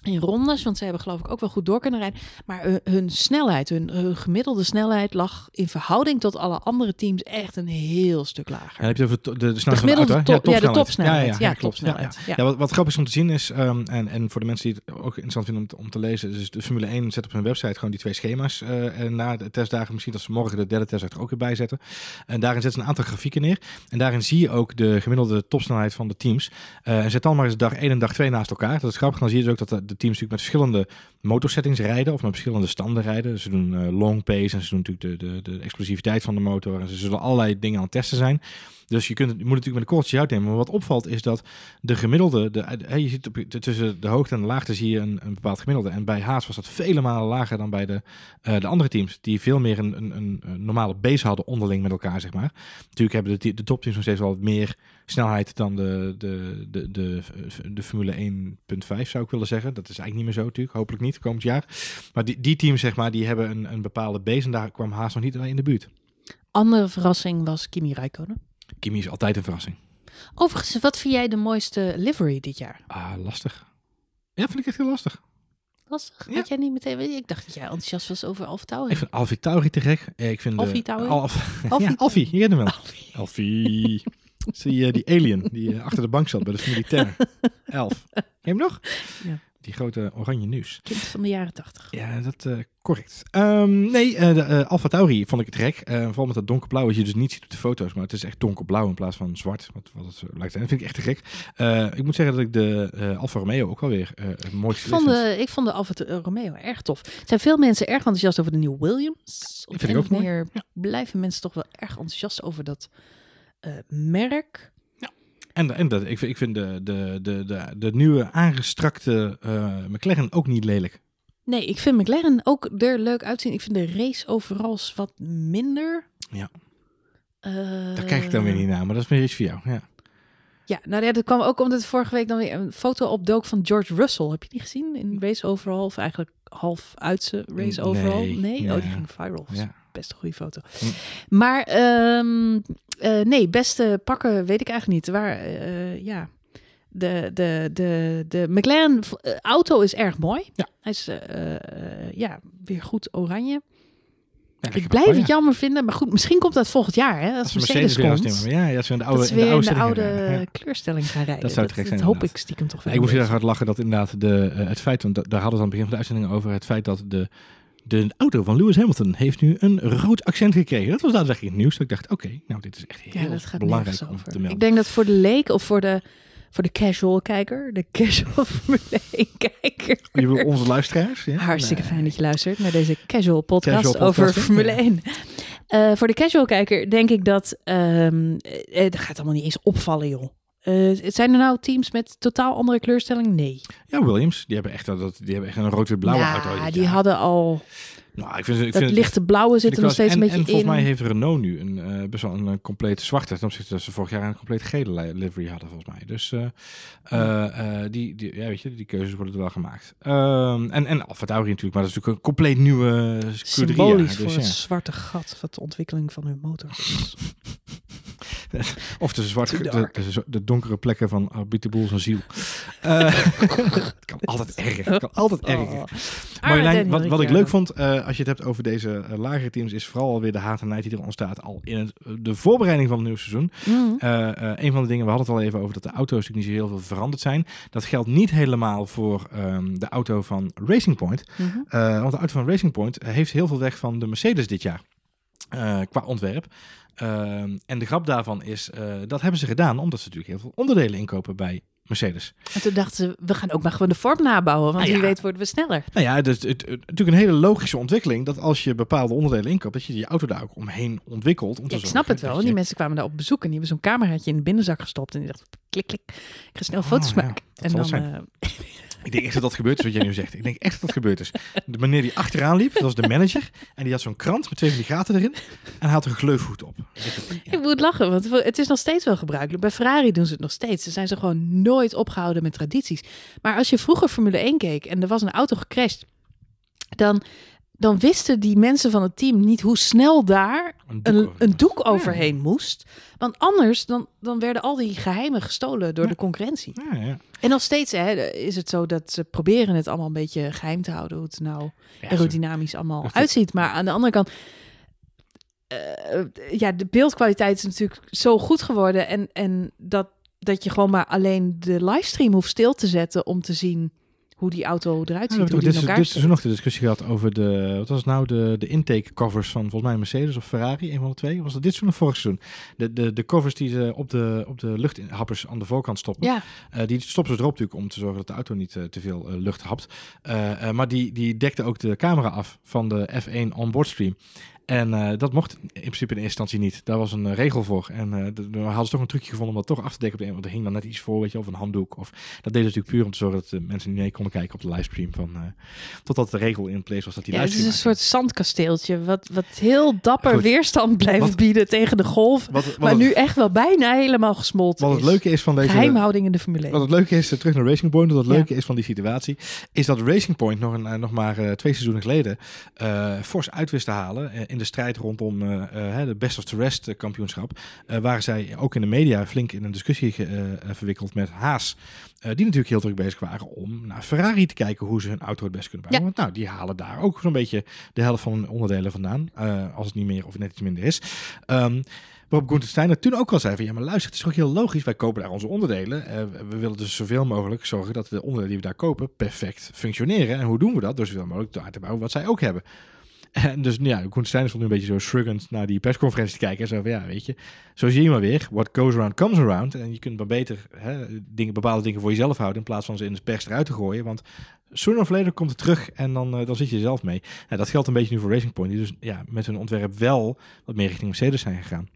in rondes, want ze hebben geloof ik ook wel goed door kunnen rijden. Maar hun, hun snelheid, hun, hun gemiddelde snelheid lag in verhouding tot alle andere teams echt een heel stuk lager. Heb je over de, de, de van de gemiddelde auto, ja, de topsnelheid. topsnelheid. Ja, klopt. Ja, ja. Ja, wat, wat grappig is om te zien is, ehm, en, en voor de mensen die het ook interessant vinden om, te- om te lezen, dus de Formule 1 zet op hun website gewoon die twee schema's eh, en na de testdagen. Misschien dat ze morgen de derde testdag er ook weer bij zetten. En daarin zetten ze een aantal grafieken neer. En daarin zie je ook de gemiddelde topsnelheid van de teams. Eh, en zet dan maar eens dag 1 en dag 2 naast elkaar. Dat is grappig. Dan zie je dus ook dat de, teams natuurlijk met verschillende motorsettings rijden of met verschillende standen rijden. Ze doen eh, long pace en ze doen natuurlijk de, de, de explosiviteit van de motor. En ze zullen allerlei dingen aan het testen zijn. Dus je, kunt, je moet natuurlijk met een kortje uitnemen. Maar wat opvalt is dat de gemiddelde, de, eh, je ziet op, tussen de hoogte en de laagte zie je een, een bepaald gemiddelde. En bij Haas was dat vele malen lager dan bij de, eh, de andere teams. Die veel meer een, een, een, normale base hadden onderling met elkaar, zeg maar. Natuurlijk hebben de, de topteams nog steeds wel meer snelheid dan de, de, de, de, de Formule 1.5 zou ik willen zeggen. Dat is eigenlijk niet meer zo natuurlijk, hopelijk niet komend jaar. Maar die, die teams zeg maar, die hebben een, een bepaalde base en daar kwam Haas nog niet in de buurt. Andere verrassing was Kimi Räikkönen. Kimi is altijd een verrassing. Overigens, wat vind jij de mooiste livery dit jaar? Ah, lastig. Ja, vind ik echt heel lastig. Lastig. Ja. Had jij niet meteen... Ik dacht dat jij enthousiast was over Alfa Tauri. Ik vind Alfie Tauri te gek. Ik vind Tauri? Alf, ja, Alfie, je kent hem wel. Alfie. Je die alien die eh, achter de bank zat bij de militair. Elf. Ken je hem nog? Ja. Die grote oranje nieuws. Kind van de jaren tachtig. Ja, dat uh, correct. Um, nee, uh, de uh, Alfa Tauri vond ik het gek. vooral met dat donkerblauw, wat je dus niet ziet op de foto's. Maar het is echt donkerblauw in plaats van zwart. Wat, wat het lijkt zijn. Dat vind ik echt te gek. ik moet zeggen dat ik de Alfa Romeo ook wel weer mooi ik vond, de, ik vond de Alfa Romeo erg tof. Er zijn veel mensen erg enthousiast over de nieuwe Williams. Op vind ik ook meer ja. blijven mensen toch wel erg enthousiast over dat merk. En, en dat, ik, vind, ik vind de, de, de, de, de nieuwe aangestrakte uh, McLaren ook niet lelijk. Nee, ik vind McLaren ook er leuk uitzien. Ik vind de race overal wat minder. Ja. Uh, Daar kijk ik dan weer niet naar, maar dat is meer iets voor jou. Ja. Ja, nou ja, dat kwam ook omdat vorige week dan weer een foto opdook van George Russell. Heb je die gezien in Race Overall? Of eigenlijk half uitse Race Overall? Nee, nee? oh, die ging viral. Ja. Best een goede foto. Hm. Maar um, uh, nee, beste pakken weet ik eigenlijk niet. Waar, uh, ja, de, de, de, de McLaren auto is erg mooi. Ja. Hij is ja, weer goed oranje. Ja, ik blijf het jammer vinden, maar goed, misschien komt dat volgend jaar, hè, als, als Mercedes, Mercedes komt. Ja, ja, ze in de oude, dat weer in de oude, in de oude kleurstelling gaan rijden. Dat zou het zijn. Dat hoop ik stiekem toch wel. ik moest heel erg hard lachen dat inderdaad de, het feit, want daar hadden we aan het begin van de uitzending over, het feit dat de de auto van Lewis Hamilton heeft nu een rood accent gekregen. Dat was daadwerkelijk het nieuws. Dat ik dacht, oké, nou dit is echt heel ja, belangrijk om te melden. Ik denk dat voor de leek of voor de, voor de casual kijker, de casual Formule 1 kijker. Je wil onze luisteraars. Ja? Hartstikke fijn dat je luistert naar deze casual podcast, over Formule 1. Uh, eh, voor de casual kijker denk ik dat, um, het gaat allemaal niet eens opvallen joh. Uh, zijn er nou teams met totaal andere kleurstelling? Nee. Ja, Williams. Die hebben echt, dat, die hebben echt een rood-blauwe ja, auto. Ja, die hadden al... Nou, ik vind, ik dat vind lichte blauwe zit er nog steeds en, een beetje en in. volgens mij heeft Renault nu een, uh, best wel een, een complete zwarte. Ten opzichte dat ze vorig jaar een compleet gele livery hadden, volgens mij. Dus uh, uh, die, die, ja, weet je, die keuzes worden er wel gemaakt. Ehm, en, en Alfa Tauri natuurlijk, maar dat is natuurlijk een compleet nieuwe scuderia. Symbolisch dus, voor ja. een zwarte gat wat de ontwikkeling van hun motor is. of de, zwarte, de, de, de, donkere plekken van Arbiter Boel zijn ziel. Het kan altijd erger. Het kan altijd oh. erger. Marjolein, wat, wat ik leuk vond, uh, als je het hebt over deze uh, lagere teams, is vooral weer de haat en nijd die er ontstaat al in het, de voorbereiding van het nieuwe seizoen. Mm. een van de dingen, we hadden het al even over dat de auto's natuurlijk niet zo heel veel veranderd zijn. Dat geldt niet helemaal voor um, de auto van Racing Point. Mm -hmm. want de auto van Racing Point heeft heel veel weg van de Mercedes dit jaar. qua ontwerp. Uh, en de grap daarvan is, uh, dat hebben ze gedaan omdat ze natuurlijk heel veel onderdelen inkopen bij Mercedes. En toen dachten ze, we gaan ook maar gewoon de vorm nabouwen, want nou wie weet worden we sneller. Nou ja, dus het, het, natuurlijk een hele logische ontwikkeling dat als je bepaalde onderdelen inkoopt, dat je je auto daar ook omheen ontwikkelt. Om te ja, ik snap het wel. Je... Die mensen kwamen daar op bezoek en die hebben zo'n cameraatje in de binnenzak gestopt en die dachten, klik, klik, ik ga snel oh, foto's maken. En dan, uh, Ik denk echt dat dat gebeurd is wat jij nu zegt. Ik denk echt dat dat gebeurd is. De meneer die achteraan liep, dat was de manager. En die had zo'n krant met twee van die gaten erin. En hij had een gleufhoed op. Ik moet lachen, want het is nog steeds wel gebruikelijk. Bij Ferrari doen ze het nog steeds. Ze zijn ze gewoon nooit opgehouden met tradities. Maar als je vroeger Formule 1 keek en er was een auto gecrashed... dan dan wisten die mensen van het team niet hoe snel daar een doek, een, doek overheen moest. Want anders dan, dan werden al die geheimen gestolen door de concurrentie. Ja, ja. En nog steeds hè, is het zo dat ze proberen het allemaal een beetje geheim te houden. Hoe het nou aerodynamisch allemaal uitziet. Maar aan de andere kant... Uh, ja, de beeldkwaliteit is natuurlijk zo goed geworden. En, en dat, dat je gewoon maar alleen de livestream hoeft stil te zetten om te zien hoe die auto eruit ziet. Ja, hoe dit, is, dit is nog de discussie gehad over de, wat was nou de, de intake covers van volgens mij Mercedes of Ferrari, een van de twee. Was dat dit seizoen of vorig seizoen? De, de, de covers die ze op de, op de luchthappers aan de voorkant stoppen. Ja. Uh, die stoppen ze erop natuurlijk om te zorgen dat de auto niet uh, te veel uh, lucht hapt. maar die, die dekte ook de camera af van de F1 onboard stream. En uh, dat mocht in principe in eerste instantie niet. Daar was een uh, regel voor. En uh, we hadden ze toch een trucje gevonden om dat toch af te dekken. Op de, want er hing dan net iets voor, weet je, of een handdoek. Of, dat deden ze natuurlijk puur om te zorgen dat de mensen niet mee konden kijken op de livestream. Van, totdat de regel in place was dat die ja, livestream... Het is een soort zandkasteeltje. Wat, wat heel dapper Goed. weerstand blijft bieden tegen de golf. Wat, wat, maar nu echt wel bijna helemaal gesmolten Wat het leuke is van deze... Geheimhouding in de Formule 1. Wat het leuke is, terug naar Racing Point. Wat het leuke is van die situatie, is dat Racing Point nog, een, nog maar twee seizoenen geleden fors uit wist te halen in de strijd rondom eh, eh, de Best of the Rest eh, kampioenschap. waren zij ook in de media flink in een discussie verwikkeld met Haas. die natuurlijk heel druk bezig waren om naar Ferrari te kijken hoe ze hun auto het best kunnen bouwen. Want nou, die halen daar ook zo'n beetje de helft van hun onderdelen vandaan. als het niet meer of net iets minder is. Ehm, Waarop Gunther Steiner toen ook al zei van ja, maar luister, het is ook heel logisch. Wij kopen daar onze onderdelen. We willen dus zoveel mogelijk zorgen dat de onderdelen die we daar kopen perfect functioneren. En hoe doen we dat? Door zoveel mogelijk te bouwen wat zij ook hebben. En dus ja, Gunther Steiner stond nu een beetje zo shruggend naar die persconferentie te kijken. En zo van ja, weet je, zo zie je maar weer. What goes around comes around. En je kunt maar beter hè, dingen, bepaalde dingen voor jezelf houden in plaats van ze in de pers eruit te gooien. Want sooner of later komt het terug en dan, eh, dan zit je zelf mee. Nou, dat geldt een beetje nu voor Racing Point. Die dus ja, met hun ontwerp wel wat meer richting Mercedes zijn gegaan.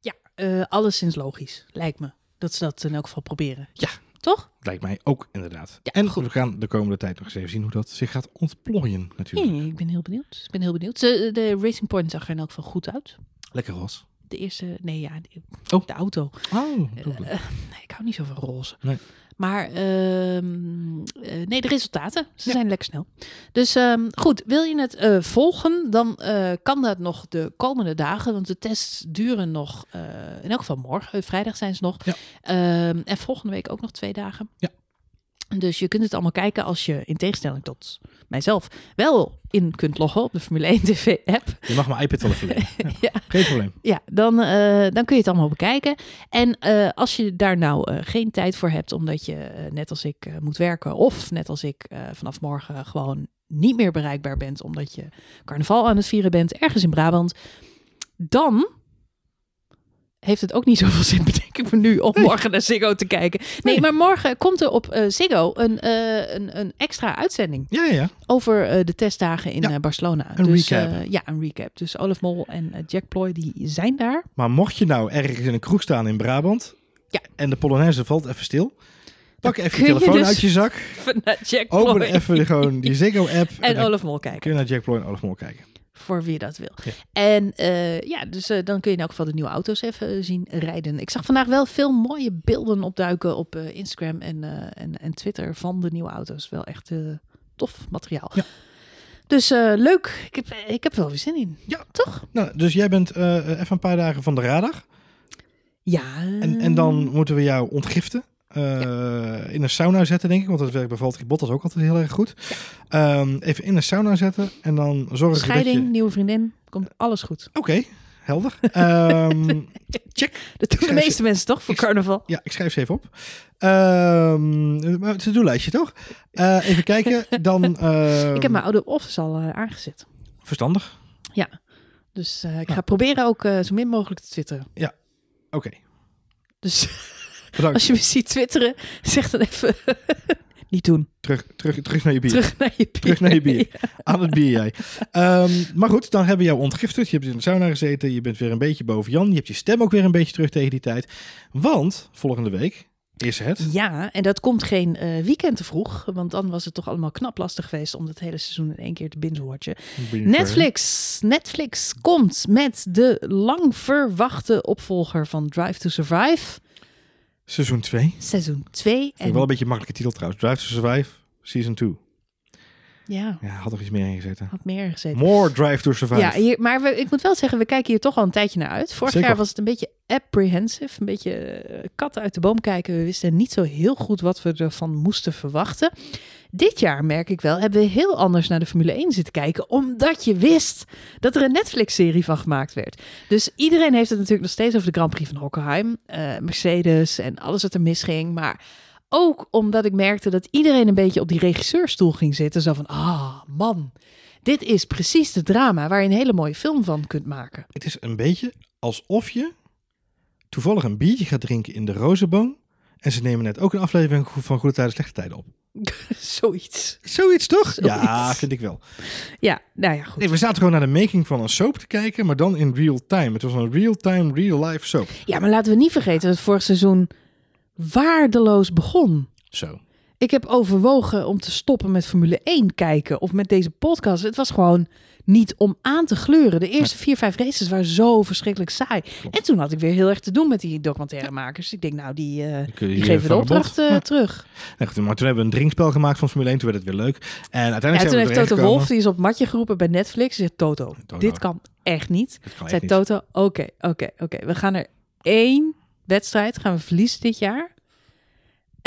Ja, eh alleszins logisch, lijkt me. Dat ze dat in elk geval proberen. Ja. Toch? Lijkt mij ook inderdaad. Ja, en goed. we gaan de komende tijd nog eens even zien hoe dat zich gaat ontplooien natuurlijk. Nee, ik ben heel benieuwd. Ik ben heel benieuwd. Ze, de Racing Point zag er in elk geval goed uit. Lekker ros. De eerste, nee ja, die- Oh. de auto. Oh, Eh, hou niet zo van roze. Nee. Maar ehm, eh, nee, de resultaten, ze Ja. zijn lekker snel. Dus ehm, goed, wil je het eh, volgen, dan eh, kan dat nog de komende dagen. Want de tests duren nog, in elk geval morgen, vrijdag zijn ze nog. Ja. Ehm, en volgende week ook nog twee dagen. Ja. Dus je kunt het allemaal kijken als je in tegenstelling tot mijzelf wel in kunt loggen op de Formule 1 TV-app. je mag mijn iPad wel even. Ja. Geen probleem. Ja, dan, eh, dan kun je het allemaal bekijken. En eh, als je daar nou eh, geen tijd voor hebt, omdat je net als ik moet werken, of net als ik vanaf morgen gewoon niet meer bereikbaar bent, omdat je carnaval aan het vieren bent ergens in Brabant, dan heeft het ook niet zoveel zin, bedenk ik me nu, om morgen naar Ziggo te kijken. Nee, Nee. maar morgen komt er op eh, Ziggo een, eh, een, een extra uitzending Ja, ja, ja. over eh, de testdagen in Ja, Barcelona. een dus, recap. ja, een recap. Dus Olaf Mol en Jack Ploy, die zijn daar. Maar mocht je nou ergens in een kroeg staan in Brabant Ja. en de Polonaise valt even stil, pak Dan even je telefoon dus uit je zak, open even gewoon die Ziggo-app en, Olaf Mol kijken. kun je naar Jack Ploy en Olaf Mol kijken. Voor wie dat wil. Ja. En eh, ja, dus eh, dan kun je in elk geval de nieuwe auto's even eh, zien rijden. Ik zag vandaag wel veel mooie beelden opduiken op Instagram en, en, en Twitter van de nieuwe auto's. Wel echt tof materiaal. Ja. Dus leuk. Ik heb, ik heb er wel weer zin in. Ja. Toch? Nou, dus jij bent even een paar dagen van de radar. Ja. En, en dan moeten we jou ontgiften. Eh, In een sauna zetten, denk ik. Want dat werkt bij Valtteri Bottas ook altijd heel erg goed. Ehm, even in een sauna zetten. En dan zorgen Scheiding, dat je... nieuwe vriendin. Komt alles goed. Oké, helder. Ehm, Dat doen de meeste ze- mensen toch voor ik- carnaval? ja, ik schrijf ze even op. Ehm, maar het is een doellijstje, toch? Eh, even kijken. Dan, Ik heb mijn oude office al eh, aangezet. Verstandig. Dus eh, ik Ja. ga proberen ook zo min mogelijk te twitteren. Oké, Dus bedankt. als je me ziet twitteren, zeg dan even niet doen. Terug, terug, terug naar je bier. Terug naar je bier. Terug naar je bier. Aan het bier jij. Ehm, maar goed, dan hebben we jou ontgiftigd. Je hebt in de sauna gezeten. Je bent weer een beetje boven Jan. Je hebt je stem ook weer een beetje terug tegen die tijd. Want volgende week is het... Ja, en dat komt geen eh, weekend te vroeg. Want dan was het toch allemaal knap lastig geweest om het hele seizoen in één keer te binge-watchen. Netflix. Netflix komt met de lang verwachte opvolger van Drive to Survive. Seizoen 2. Seizoen 2. Vind ik wel een beetje een makkelijke titel trouwens. Drive to Survive, Season 2. Ja, Ja, had er iets meer in gezeten. had meer gezeten. More Drive to Survive. Ja, hier, maar we, ik moet wel zeggen, we kijken hier toch al een tijdje naar uit. Vorig Zeker. jaar was het een beetje apprehensive, een beetje eh, kat uit de boom kijken. We wisten niet zo heel goed wat we ervan moesten verwachten. Dit jaar merk ik wel, hebben we heel anders naar de Formule 1 zitten kijken, omdat je wist dat er een Netflix-serie van gemaakt werd. Dus iedereen heeft het natuurlijk nog steeds over de Grand Prix van Hockenheim, eh, Mercedes en alles wat er misging, maar ook omdat ik merkte dat iedereen een beetje op die regisseurstoel ging zitten. Zo van, ah man, dit is precies de drama waar je een hele mooie film van kunt maken. Het is een beetje alsof je toevallig een biertje gaat drinken in de Rozenboom. En ze nemen net ook een aflevering van Goede Tijden, Slechte Tijden op. Zoiets. Zoiets toch? Zoiets. Ja, vind ik wel. Ja, nou ja, goed. Nee, we zaten gewoon naar de making van een soap te kijken, maar dan in real time. Het was een real-time, real-life soap. Ja, maar laten we niet vergeten dat het vorig seizoen waardeloos begon. Zo. Ik heb overwogen om te stoppen met Formule 1 kijken of met deze podcast. Het was gewoon niet om aan te gleuren. De eerste vier, vijf races waren zo verschrikkelijk saai. En toen had ik weer heel erg te doen met die documentairemakers. Ik denk, nou, die, eh, die geven de opdracht eh, Ja. terug. Nee, goed, maar toen hebben we een drinkspel gemaakt van Formule 1. Toen werd het weer leuk. En uiteindelijk Ja, zijn toen we heeft Toto gekomen. Wolf, die is op het matje geroepen bij Netflix. Zegt, Toto, Toto. dit kan echt niet. Zei. Toto, oké, oké, oké. We gaan er één wedstrijd gaan we verliezen dit jaar.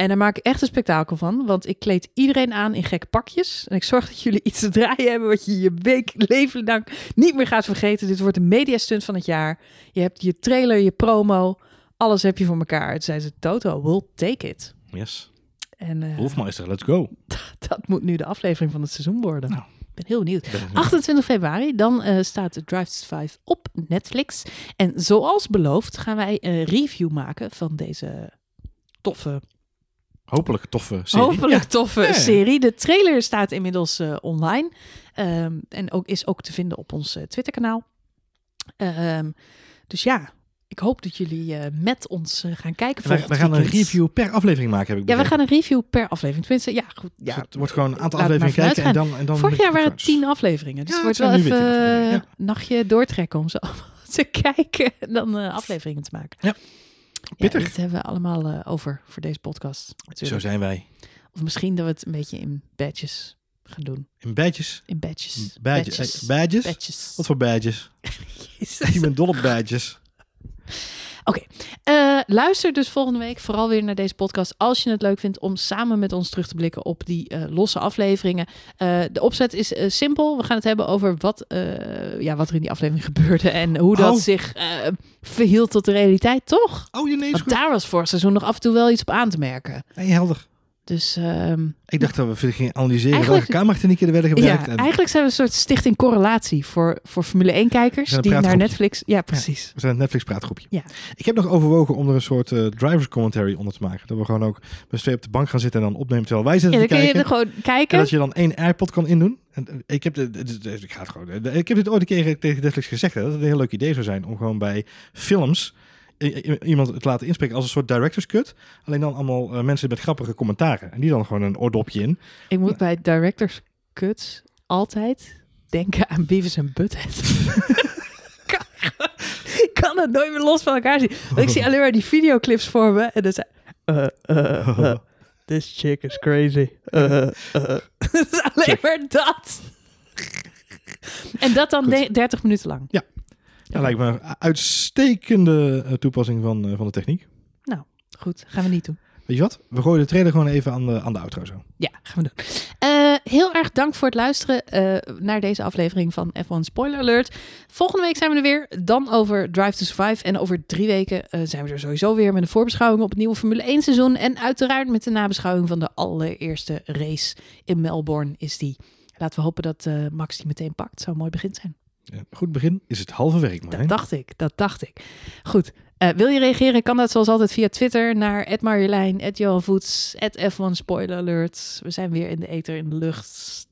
En daar maak ik echt een spektakel van. Want ik kleed iedereen aan in gekke pakjes. En ik zorg dat jullie iets te draaien hebben... wat je je week leven lang niet meer gaat vergeten. Dit wordt de mediastunt van het jaar. Je hebt je trailer, je promo. Alles heb je voor elkaar. Toen zei ze, Toto, we'll take it. Yes. En eh, Wolfmeister, let's go. dat moet nu de aflevering van het seizoen worden. Nou. Ik ben heel benieuwd. Ben- 28 februari, dan eh, staat de Drive to 5 op Netflix. En zoals beloofd gaan wij een review maken van deze toffe, Hopelijk toffe serie. hopelijk toffe Ja, serie. De trailer staat inmiddels eh, online Ehm, en ook, is ook te vinden op ons eh, Twitterkanaal. Ehm, dus ja, ik hoop dat jullie eh, met ons gaan kijken. Volgend wij gaan een review per aflevering maken, heb ik Ja, we gaan een review per aflevering. Tenminste, ja, goed. Dus Ja, het wordt gewoon een aantal afleveringen kijken en dan, en dan... Vorig jaar waren het tien afleveringen. Dus Ja, het wordt wel even een nachtje doortrekken om ze allemaal te kijken en dan afleveringen te maken. Ja. Pittig. dit hebben we allemaal eh, over voor deze podcast. Zo zijn wij. Of misschien dat we het een beetje in badges gaan doen. In badges. In badges. Badges. Badges. Badges? Badges. Wat voor badges? Jezus. Ik ben dol op badges. Eh, luister dus volgende week vooral weer naar deze podcast. Als je het leuk vindt om samen met ons terug te blikken op die eh, losse afleveringen. Eh, de opzet is simpel. We gaan het hebben over wat, ja, wat er in die aflevering gebeurde. En hoe dat Oh. zich verhield tot de realiteit, toch? Oh, je nee, is Want daar was vorig seizoen nog af en toe wel iets op aan te merken. Nee, helder. Dus ehm, Ik dacht dat we gingen analyseren welke kamertechnieken er werden ja, gebruikt. en eigenlijk zijn we een soort stichting correlatie voor, voor Formule 1-kijkers. Ja, een Die naar. Netflix... Ja, precies. we zijn het Netflix praatgroepje. Ja. Ik heb nog overwogen om er een soort eh, drivers commentary onder te maken. Dat we gewoon ook met z'n tweeën op de bank gaan zitten en dan opnemen terwijl wij Ja, zitten dan te kun je kijken. er gewoon En kijken. dat je dan één AirPod kan indoen. En eh, ik heb, de, de- de- ik ga het gewoon, ik heb dit ooit een keer tegen Netflix gezegd. Hè, dat het een heel leuk idee zou zijn om gewoon bij films iemand het laten inspreken als een soort director's cut. Alleen dan allemaal eh, mensen met grappige commentaren. En die dan gewoon een oordopje in. Ik moet bij directors cuts altijd denken aan Beavis en Butthead. ik kan, ik kan het nooit meer los van elkaar zien. Want ik zie alleen maar die videoclips voor me. En dan uh, uh, uh, this chick is crazy. Het is alleen Check. maar dat. en dat dan Goed. de- 30 minuten lang. Dat lijkt me een uitstekende eh, toepassing van, eh, van de techniek. Goed, gaan we niet doen. Weet je wat? We gooien de trailer gewoon even aan de, aan de outro zo. Ja, gaan we doen. Eh, heel erg dank voor het luisteren naar deze aflevering van F1 Spoiler Alert. Volgende week zijn we er weer. Dan over Drive to Survive. En over drie weken zijn we er sowieso weer met een voorbeschouwing op het nieuwe Formule 1 seizoen. En uiteraard met de nabeschouwing van de allereerste race in Melbourne is die. Laten we hopen dat Max die meteen pakt. Zou een mooi begin zijn. Goed begin is het halve werk, Dat Marijn. dacht ik, dat dacht ik. Goed, eh, wil je reageren? Kan dat zoals altijd via Twitter naar Marjolein, Johan Voets, F1 Spoiler Alert. We zijn weer in de ether, in de lucht.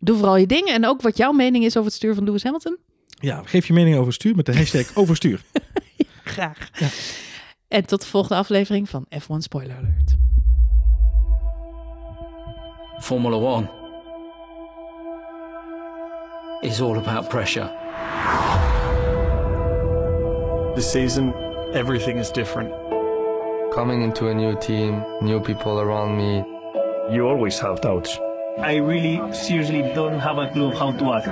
Doe vooral je dingen en ook wat jouw mening is over het stuur van Lewis Hamilton. Ja, geef je mening over stuur met de hashtag overstuur. Graag. Ja. En tot de volgende aflevering van F1 Spoiler Alert. Formula One is all about pressure. This season, everything is different. Coming into a new team, new people around me, You always have doubts. I really seriously don't have a clue how to act.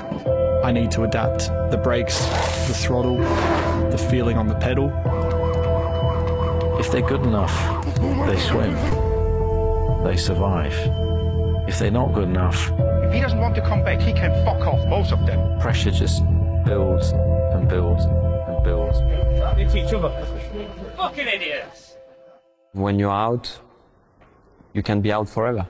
I need to adapt the brakes, the throttle, the feeling on the pedal. If they're good enough, they swim. They survive. If they're not good enough, If he doesn't want to come back, he can fuck off, both of them. pressure just builds and builds and builds. It's each other. Fucking idiots! when you're out, you can be out forever.